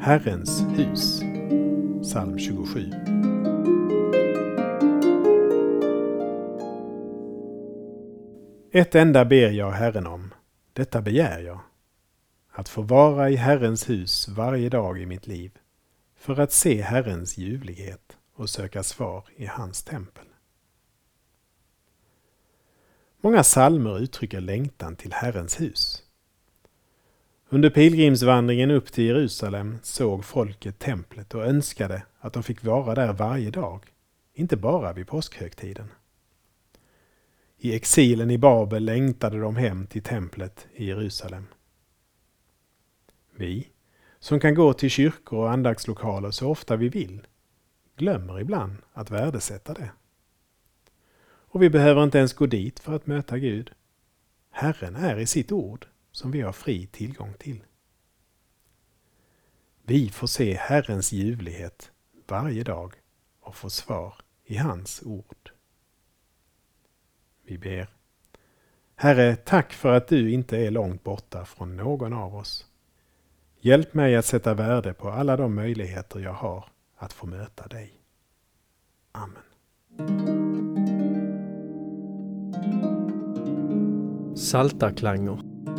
Herrens hus. Psalm 27. Ett enda ber jag Herren om, detta begär jag, att få vara i Herrens hus varje dag i mitt liv, för att se Herrens ljuvlighet och söka svar i hans tempel. Många salmer uttrycker längtan till Herrens hus. Under pilgrimsvandringen upp till Jerusalem såg folket templet och önskade att de fick vara där varje dag, inte bara vid påskhögtiden. I exilen i Babel längtade de hem till templet i Jerusalem. Vi, som kan gå till kyrkor och andaktslokaler så ofta vi vill, glömmer ibland att värdesätta det. Och vi behöver inte ens gå dit för att möta Gud. Herren är i sitt ord som vi har fri tillgång till. Vi får se Herrens ljuvlighet varje dag och få svar i hans ord. Vi ber. Herre, tack för att du inte är långt borta från någon av oss. Hjälp mig att sätta värde på alla de möjligheter jag har att få möta dig. Amen. Saltarklanger